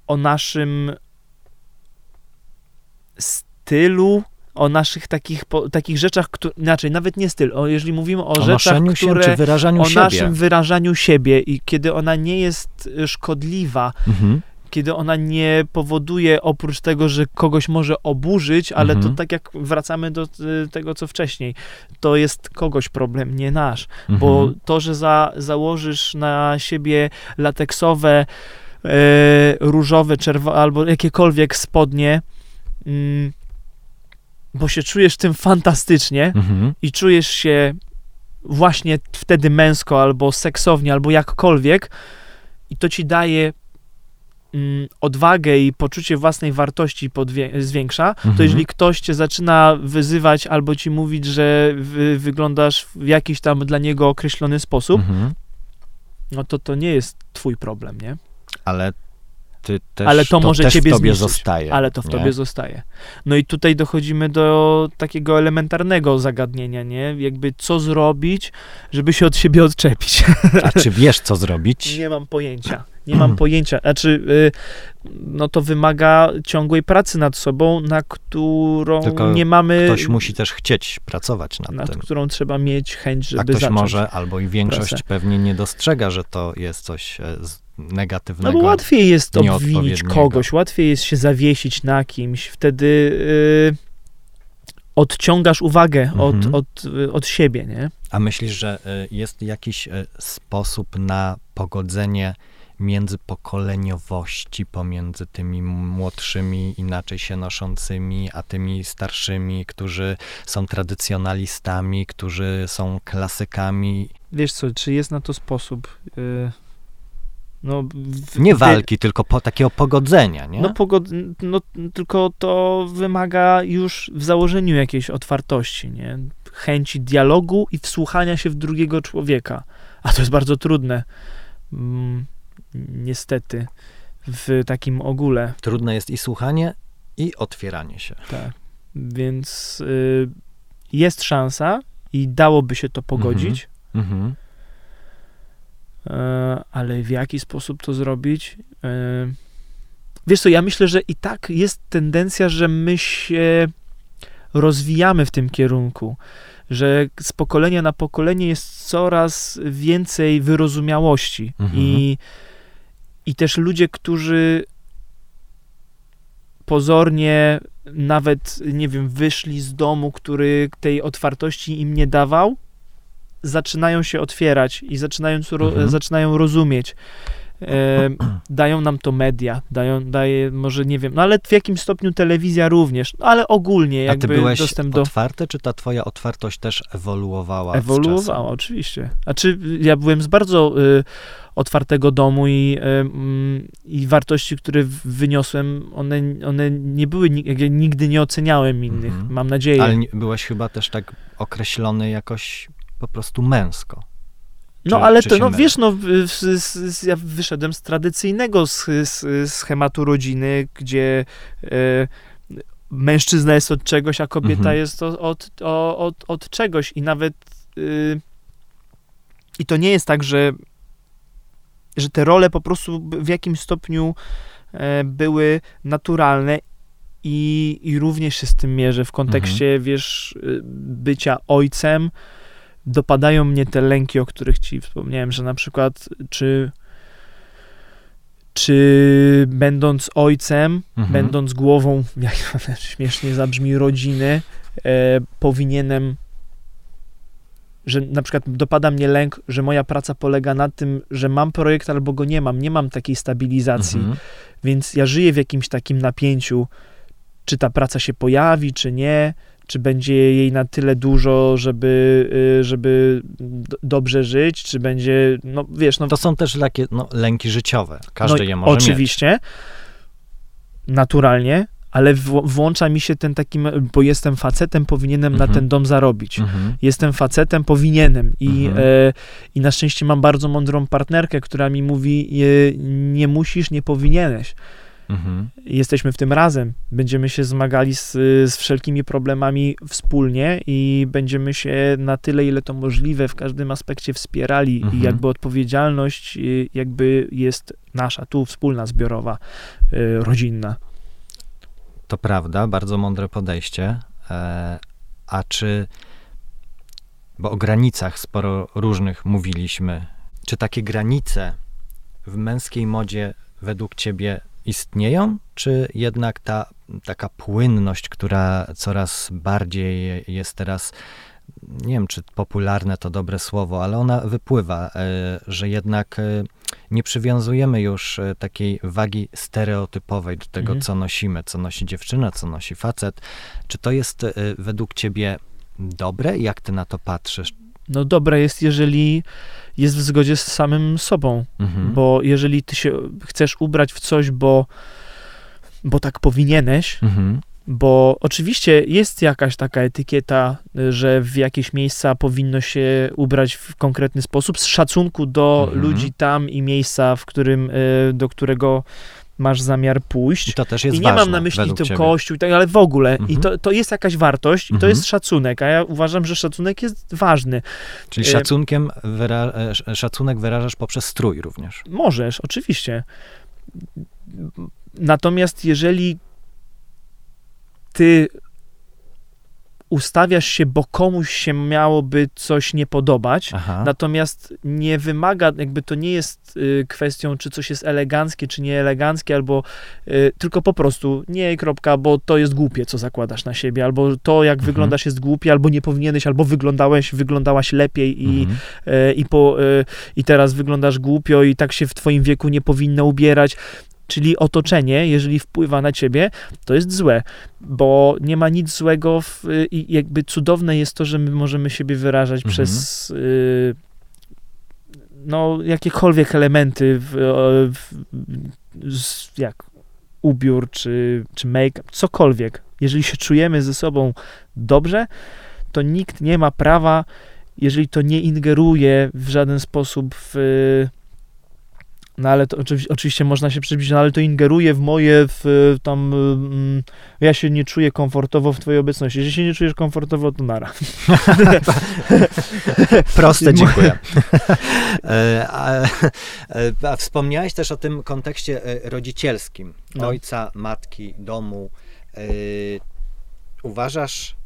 o naszym stylu, o naszych takich, po, takich rzeczach, które, inaczej, nawet nie styl, o, jeżeli mówimy o, O rzeczach, noszeniu się które, czy wyrażaniu o siebie. naszym wyrażaniu siebie i kiedy ona nie jest y, szkodliwa, Mhm. Kiedy ona nie powoduje oprócz tego, że kogoś może oburzyć, ale Mhm. to tak jak wracamy do y, tego, co wcześniej, to jest kogoś problem, nie nasz. Mhm. Bo to, że za, założysz na siebie lateksowe, e, różowe, czerwone albo jakiekolwiek spodnie, mm, bo się czujesz tym fantastycznie Mhm. i czujesz się właśnie wtedy męsko, albo seksownie, albo jakkolwiek, i to ci daje odwagę i poczucie własnej wartości zwiększa, to Mhm. jeżeli ktoś cię zaczyna wyzywać albo ci mówić, że wy, wyglądasz w jakiś tam dla niego określony sposób, Mhm. no to to nie jest twój problem, nie? Ale ty też, Ale to może też ciebie w tobie zniszczyć. zostaje. Ale to w nie? tobie zostaje. No i tutaj dochodzimy do takiego elementarnego zagadnienia, nie? Jakby co zrobić, żeby się od siebie odczepić. A czy wiesz, co zrobić? Nie mam pojęcia. Nie mam pojęcia. Znaczy, y, no to wymaga ciągłej pracy nad sobą, na którą Tylko nie mamy. Ktoś musi też chcieć pracować nad, nad tym. którą trzeba mieć chęć, żeby A ktoś zacząć. może, albo i większość pracę. pewnie nie dostrzega, że to jest coś z- No negatywnego. bo łatwiej jest obwinić kogoś, łatwiej jest się zawiesić na kimś, wtedy y, odciągasz uwagę od, Mhm. od, y, od siebie, nie? A myślisz, że e, jest jakiś e, sposób na pogodzenie międzypokoleniowości pomiędzy tymi młodszymi, inaczej się noszącymi, a tymi starszymi, którzy są tradycjonalistami, którzy są klasykami? Wiesz co, czy jest na to sposób? Y, no, w, Nie walki, tylko po, takiego pogodzenia, nie? No, pogod, no, tylko to wymaga już w założeniu jakiejś otwartości, nie? Chęci dialogu i wsłuchania się w drugiego człowieka. A to jest bardzo trudne. Mm, niestety. W takim ogóle. Trudne jest i słuchanie, i otwieranie się. Tak. Więc y, jest szansa i dałoby się to pogodzić, Mhm. e, ale w jaki sposób to zrobić? E, wiesz co, ja myślę, że i tak jest tendencja, że my się rozwijamy w tym kierunku, że z pokolenia na pokolenie jest coraz więcej wyrozumiałości Mhm. i, i też ludzie, którzy pozornie nawet, nie wiem, wyszli z domu, który tej otwartości im nie dawał, zaczynają się otwierać i zaczynają, Mhm. zaczynają rozumieć. E, dają nam to media, dają, daje, może nie wiem, no ale w jakim stopniu telewizja również, no ale ogólnie A jakby ty byłeś dostęp do... otwarty, czy ta twoja otwartość też ewoluowała Ewoluowała, oczywiście. Znaczy, ja byłem z bardzo y, otwartego domu i, y, i wartości, które wyniosłem, one, one nie były, ja nigdy nie oceniałem innych, Mhm. mam nadzieję. Ale nie, byłeś chyba też tak określony jakoś po prostu męsko. no czy- ale czy to, no mylę? wiesz, no, ja wyszedłem z tradycyjnego schematu rodziny, gdzie y, mężczyzna jest od czegoś, a kobieta Mhm. jest od, od, od, od czegoś i nawet y, i to nie jest tak, że że te role po prostu w jakimś stopniu e, były naturalne i, i również się z tym mierzę w kontekście, wiesz, y, bycia ojcem. Dopadają mnie te lęki, o których ci wspomniałem, że na przykład czy czy będąc ojcem, Mhm. będąc głową, jak śmiesznie zabrzmi, rodziny, e, powinienem, że na przykład dopada mnie lęk, że moja praca polega na tym, że mam projekt albo go nie mam, nie mam takiej stabilizacji, Mhm. więc ja żyję w jakimś takim napięciu, czy ta praca się pojawi, czy nie, czy będzie jej na tyle dużo, żeby, y, żeby dobrze żyć, czy będzie, no wiesz, no To są też takie no, lęki życiowe. Każdy no, je może mieć. Oczywiście, naturalnie, ale w, włącza mi się ten taki, bo jestem facetem, powinienem Mhm. na ten dom zarobić. Mhm. Jestem facetem, powinienem. I, Mhm. e, I na szczęście mam bardzo mądrą partnerkę, która mi mówi: e, Nie musisz, nie powinieneś. Mhm. Jesteśmy w tym razem. Będziemy się zmagali z, z wszelkimi problemami wspólnie i będziemy się na tyle, ile to możliwe, w każdym aspekcie wspierali. Mhm. I jakby odpowiedzialność y, jakby jest nasza, tu wspólna, zbiorowa, y, rodzinna. To prawda, bardzo mądre podejście. E, a czy, bo o granicach sporo różnych mówiliśmy, czy takie granice w męskiej modzie według ciebie istnieją, czy jednak ta taka płynność, która coraz bardziej jest teraz, nie wiem czy popularne to dobre słowo, ale ona wypływa, e, że jednak e, nie przywiązujemy już e, takiej wagi stereotypowej do tego, Mhm. co nosimy, co nosi dziewczyna, co nosi facet. Czy to jest według ciebie dobre? Jak ty na to patrzysz? No dobre jest, jeżeli jest w zgodzie z samym sobą, Mhm. bo jeżeli ty się chcesz ubrać w coś, bo, bo tak powinieneś, Mhm. bo oczywiście jest jakaś taka etykieta, że w jakieś miejsca powinno się ubrać w konkretny sposób, z szacunku do Mhm. ludzi tam i miejsca, w którym, y, do którego masz zamiar pójść. I to też jest I nie ważne mam na myśli ciebie. kościół, i tak, ale w ogóle. I Mhm. to, to jest jakaś wartość, i to Mhm. jest szacunek, a ja uważam, że szacunek jest ważny. Czyli E, szacunkiem wyra- e, sz- szacunek wyrażasz poprzez strój również. Możesz, oczywiście. Natomiast jeżeli ty ustawiasz się, bo komuś się miałoby coś nie podobać, Aha. natomiast nie wymaga, jakby to nie jest y, kwestią, czy coś jest eleganckie, czy nie eleganckie, albo y, tylko po prostu nie kropka, bo to jest głupie, co zakładasz na siebie, albo to, jak Mhm. wyglądasz jest głupie, albo nie powinieneś, albo wyglądałeś, wyglądałaś lepiej i, Mhm. e, i, po, e, i teraz wyglądasz głupio i tak się w twoim wieku nie powinno ubierać. Czyli otoczenie, jeżeli wpływa na ciebie, to jest złe, bo nie ma nic złego w, i jakby cudowne jest to, że my możemy siebie wyrażać Mhm. przez y, no jakiekolwiek elementy w, w, z, jak ubiór czy, czy make-up, cokolwiek. Jeżeli się czujemy ze sobą dobrze, to nikt nie ma prawa, jeżeli to nie ingeruje w żaden sposób w. No ale to oczywi- oczywiście można się przebić, no ale to ingeruje w moje, w tam. mm, Ja się nie czuję komfortowo w Twojej obecności. Jeżeli się nie czujesz komfortowo, to nara. Proste, dziękuję. E, a, e, a wspomniałeś też o tym kontekście e, rodzicielskim. No. Ojca, matki, domu. Uważasz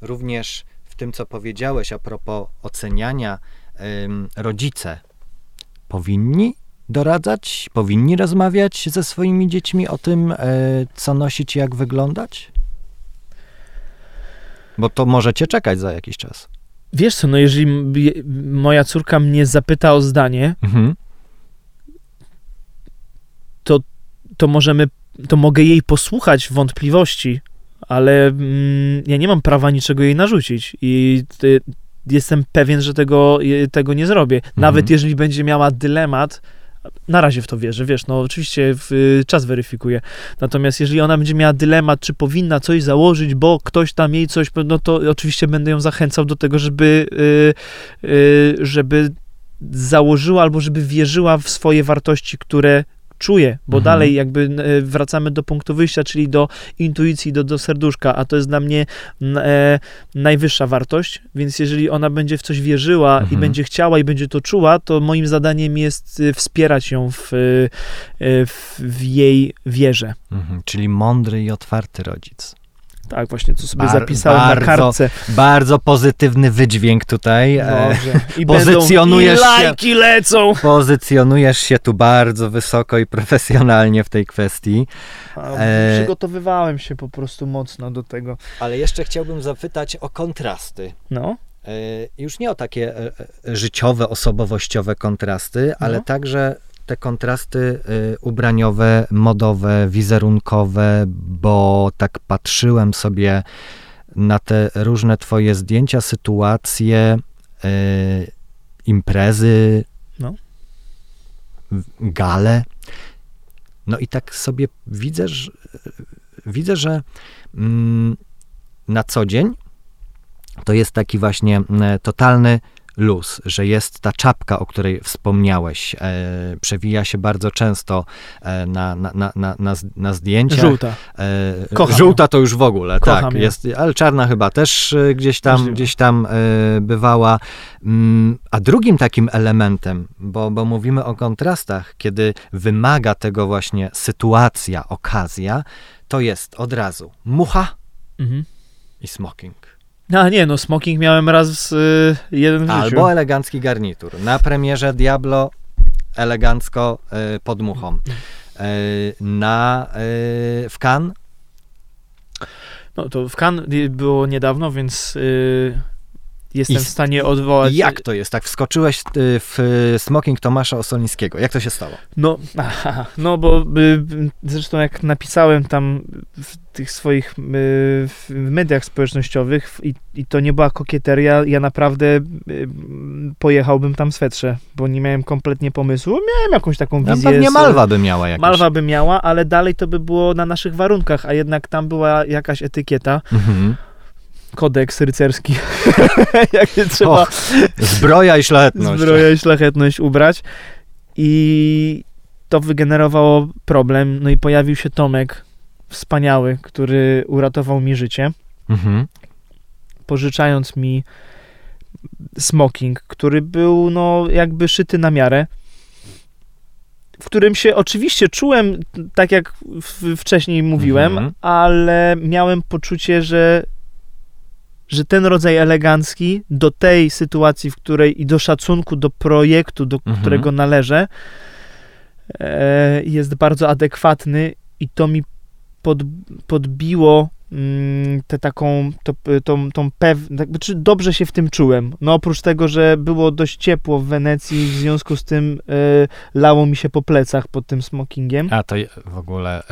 również w tym, co powiedziałeś a propos oceniania, rodzice powinni doradzać, powinni rozmawiać ze swoimi dziećmi o tym, e, co nosić i jak wyglądać? Bo to możecie czekać za jakiś czas. Wiesz co, no jeżeli moja córka mnie zapyta o zdanie, Mhm. to możemy, to mogę jej posłuchać wątpliwości, ale mm, ja nie mam prawa niczego jej narzucić i y, jestem pewien, że tego, y, tego nie zrobię. Nawet jeżeli będzie miała dylemat, na razie w to wierzę, wiesz, no oczywiście w, y, czas weryfikuje. Natomiast jeżeli ona będzie miała dylemat, czy powinna coś założyć, bo ktoś tam jej coś, no to oczywiście będę ją zachęcał do tego, żeby, y, y, żeby założyła albo żeby wierzyła w swoje wartości, które czuje, bo Mhm. dalej jakby e, wracamy do punktu wyjścia, czyli do intuicji, do, do serduszka, a to jest dla mnie e, najwyższa wartość, więc jeżeli ona będzie w coś wierzyła i Mhm. będzie chciała i będzie to czuła, to moim zadaniem jest e, wspierać ją w, e, w, w jej wierze. Mhm. Czyli mądry i otwarty rodzic. Tak, właśnie, co sobie Bar- zapisałem na bardzo kartce. Bardzo pozytywny wydźwięk tutaj. Dobrze. I pozycjonujesz będą, się- i lajki lecą! pozycjonujesz się tu bardzo wysoko i profesjonalnie w tej kwestii. A, E, Przygotowywałem się po prostu mocno do tego. Ale jeszcze chciałbym zapytać o kontrasty. No, E, Już nie o takie e, e, życiowe, osobowościowe kontrasty, ale No. także te kontrasty e, ubraniowe, modowe, wizerunkowe, bo tak patrzyłem sobie na te różne twoje zdjęcia, sytuacje, e, imprezy, No. gale. No i tak sobie widzę, że, widzę, że mm, na co dzień to jest taki właśnie mm, totalny luz, że jest ta czapka, o której wspomniałeś, e, przewija się bardzo często e, na, na, na, na, na, zdjęciach. żółta. E, żółta to już w ogóle, Kocham tak, ją. jest, ale czarna chyba też e, gdzieś tam, Możliwe. gdzieś tam e, bywała. Mm, A drugim takim elementem, bo, bo mówimy o kontrastach, kiedy wymaga tego właśnie sytuacja, okazja, to jest od razu mucha Mhm. i smoking. A nie, no smoking miałem raz y, jeden w życiu. Albo elegancki garnitur. Na premierze Diablo elegancko y, pod muchą. na, w Cannes? No to w Cannes było niedawno, więc y, jestem I w stanie odwołać. Jak to jest? Tak wskoczyłeś y, w smoking Tomasza Osolińskiego. Jak to się stało? No, aha, no bo y, zresztą jak napisałem tam w tych swoich y, w mediach społecznościowych i, i to nie była kokieteria, ja naprawdę y, pojechałbym tam swetrze, bo nie miałem kompletnie pomysłu. Miałem jakąś taką No, wizję. pewnie z- Malwa by miała jakieś. Malwa by miała, ale dalej to by było na naszych warunkach, a jednak tam była jakaś etykieta, Mhm. Kodeks rycerski, jakie trzeba O, Zbroja i szlachetność. zbroja i szlachetność ubrać. I to wygenerowało problem. No i pojawił się Tomek, wspaniały, który uratował mi życie, Mhm. pożyczając mi smoking, który był no jakby szyty na miarę. W którym się oczywiście czułem, tak jak wcześniej mówiłem, Mhm. ale miałem poczucie, że, że ten rodzaj elegancki do tej sytuacji, w której i do szacunku do projektu, do Mhm. którego należę, e, jest bardzo adekwatny i to mi pod, podbiło tę taką, to, tą, tą pew... tak, Czy dobrze się w tym czułem. No oprócz tego, że było dość ciepło w Wenecji, w związku z tym e, lało mi się po plecach pod tym smokingiem. A to w ogóle y,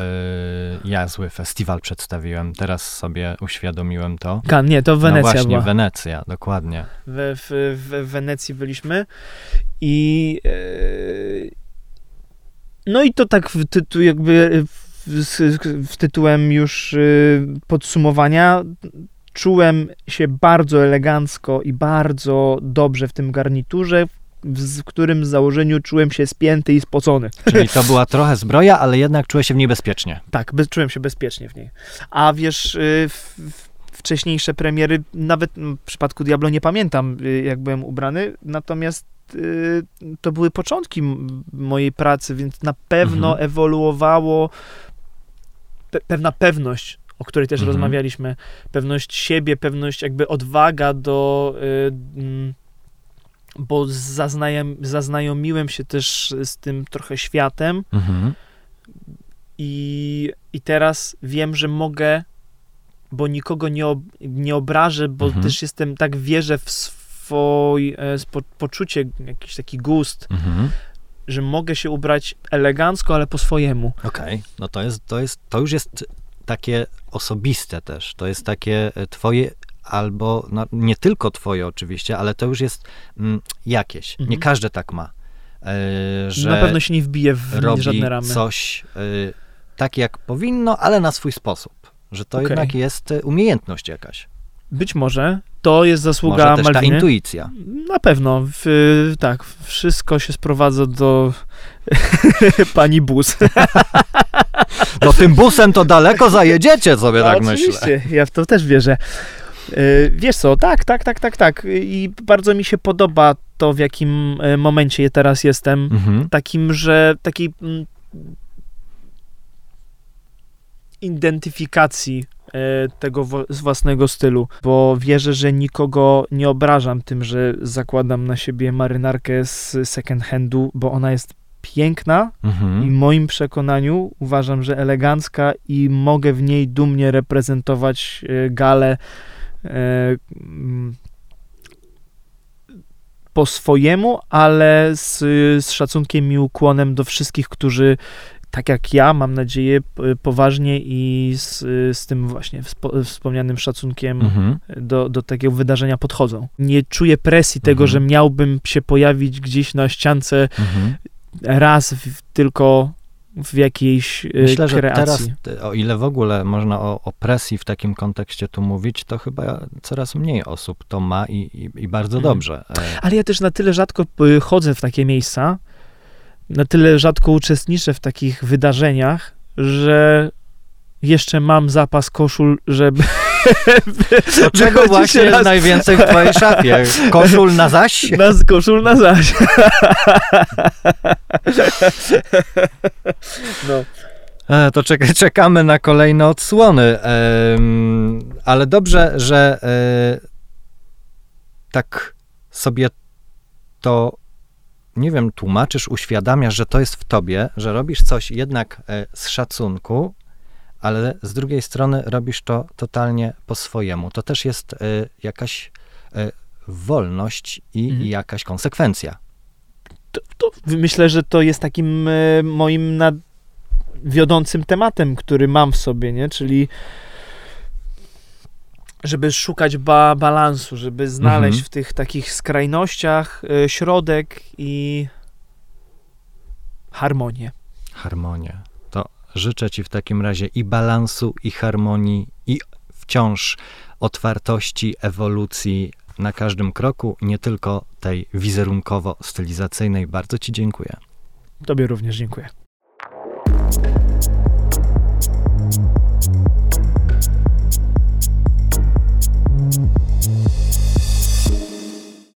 ja zły festiwal przedstawiłem. Teraz sobie uświadomiłem to. Kan, nie, to Wenecja no właśnie, była. Wenecja, dokładnie. w, w, w Wenecji byliśmy i e, no i to tak w tytu, jakby w, z- w tytułem już e, podsumowania czułem się bardzo elegancko i bardzo dobrze w tym garniturze, w, z- którym z założeniu czułem się spięty i spocony. Czyli to była trochę zbroja, ale jednak czułeś się w niej bezpiecznie. Tak, bez, czułem się bezpiecznie w niej. A wiesz, y, w, wcześniejsze premiery, nawet w przypadku Diablo nie pamiętam, y, jak byłem ubrany, natomiast y, to były początki mojej pracy, więc na pewno Mhm. ewoluowało pe, pewna pewność, o której też Mhm. rozmawialiśmy, pewność siebie, pewność jakby odwaga do... Y, mm, bo zaznajom, zaznajomiłem się też z tym trochę światem, Mhm. i, I teraz wiem, że mogę, bo nikogo nie, ob, nie obrażę, bo Mhm. też jestem, tak wierzę w swój e, spo, poczucie, jakiś taki gust, Mhm. Że mogę się ubrać elegancko, ale po swojemu. Okej, no to jest, to jest, to już jest takie osobiste też. To jest takie e, twoje albo, no, nie tylko twoje oczywiście, ale to już jest mm, jakieś. Nie Mhm. każdy tak ma. E, że Na pewno się nie wbije w robi żadne ramy. coś e, tak jak powinno, ale na swój sposób. Że to Okej. jednak jest umiejętność jakaś. Być może to jest zasługa Może też ta Malwiny. intuicja. Na pewno, w, tak, wszystko się sprowadza do pani Bus. No tym busem to daleko zajedziecie sobie, tak myślę. No, Oczywiście, ja w to też wierzę. Yy, Wiesz co, tak, tak, tak, tak, tak. I bardzo mi się podoba to, w jakim e, momencie teraz jestem. Mhm. Takim, że takiej mm, identyfikacji tego wo- z własnego stylu, bo wierzę, że nikogo nie obrażam tym, że zakładam na siebie marynarkę z second handu, bo ona jest piękna, i w Mhm. moim przekonaniu uważam, że elegancka i mogę w niej dumnie reprezentować e, galę e, mm, po swojemu, ale z, z szacunkiem i ukłonem do wszystkich, którzy tak jak ja, mam nadzieję, poważnie i z, z tym właśnie wspo- wspomnianym szacunkiem Mhm. do, do takiego wydarzenia podchodzą. Nie czuję presji tego, Mhm. że miałbym się pojawić gdzieś na ściance Mhm. raz w, tylko w jakiejś y, Myślę, że kreacji. teraz, ty- o ile w ogóle można o, o presji w takim kontekście tu mówić, to chyba coraz mniej osób to ma i, i, i bardzo Mhm. dobrze. E, Ale ja też na tyle rzadko chodzę w takie miejsca, na tyle rzadko uczestniczę w takich wydarzeniach, że jeszcze mam zapas koszul, żeby... Czego właśnie jest raz- najwięcej w twojej szafie? Koszul na zaś? Na koszul na zaś. no. E, To czek- czekamy na kolejne odsłony. Em, ale dobrze, że e, tak sobie to nie wiem, tłumaczysz, uświadamiasz, że to jest w tobie, że robisz coś jednak e, z szacunku, ale z drugiej strony robisz to totalnie po swojemu. To też jest e, jakaś e, wolność i, Mhm. jakaś konsekwencja. to, to myślę, że to jest takim moim nad, wiodącym tematem, który mam w sobie, nie? Czyli żeby szukać ba, balansu, żeby znaleźć Mhm. w tych takich skrajnościach e, środek i harmonię. Harmonię. To życzę ci w takim razie i balansu, i harmonii, i wciąż otwartości, ewolucji na każdym kroku, nie tylko tej wizerunkowo-stylizacyjnej. Bardzo ci dziękuję. Tobie również dziękuję. you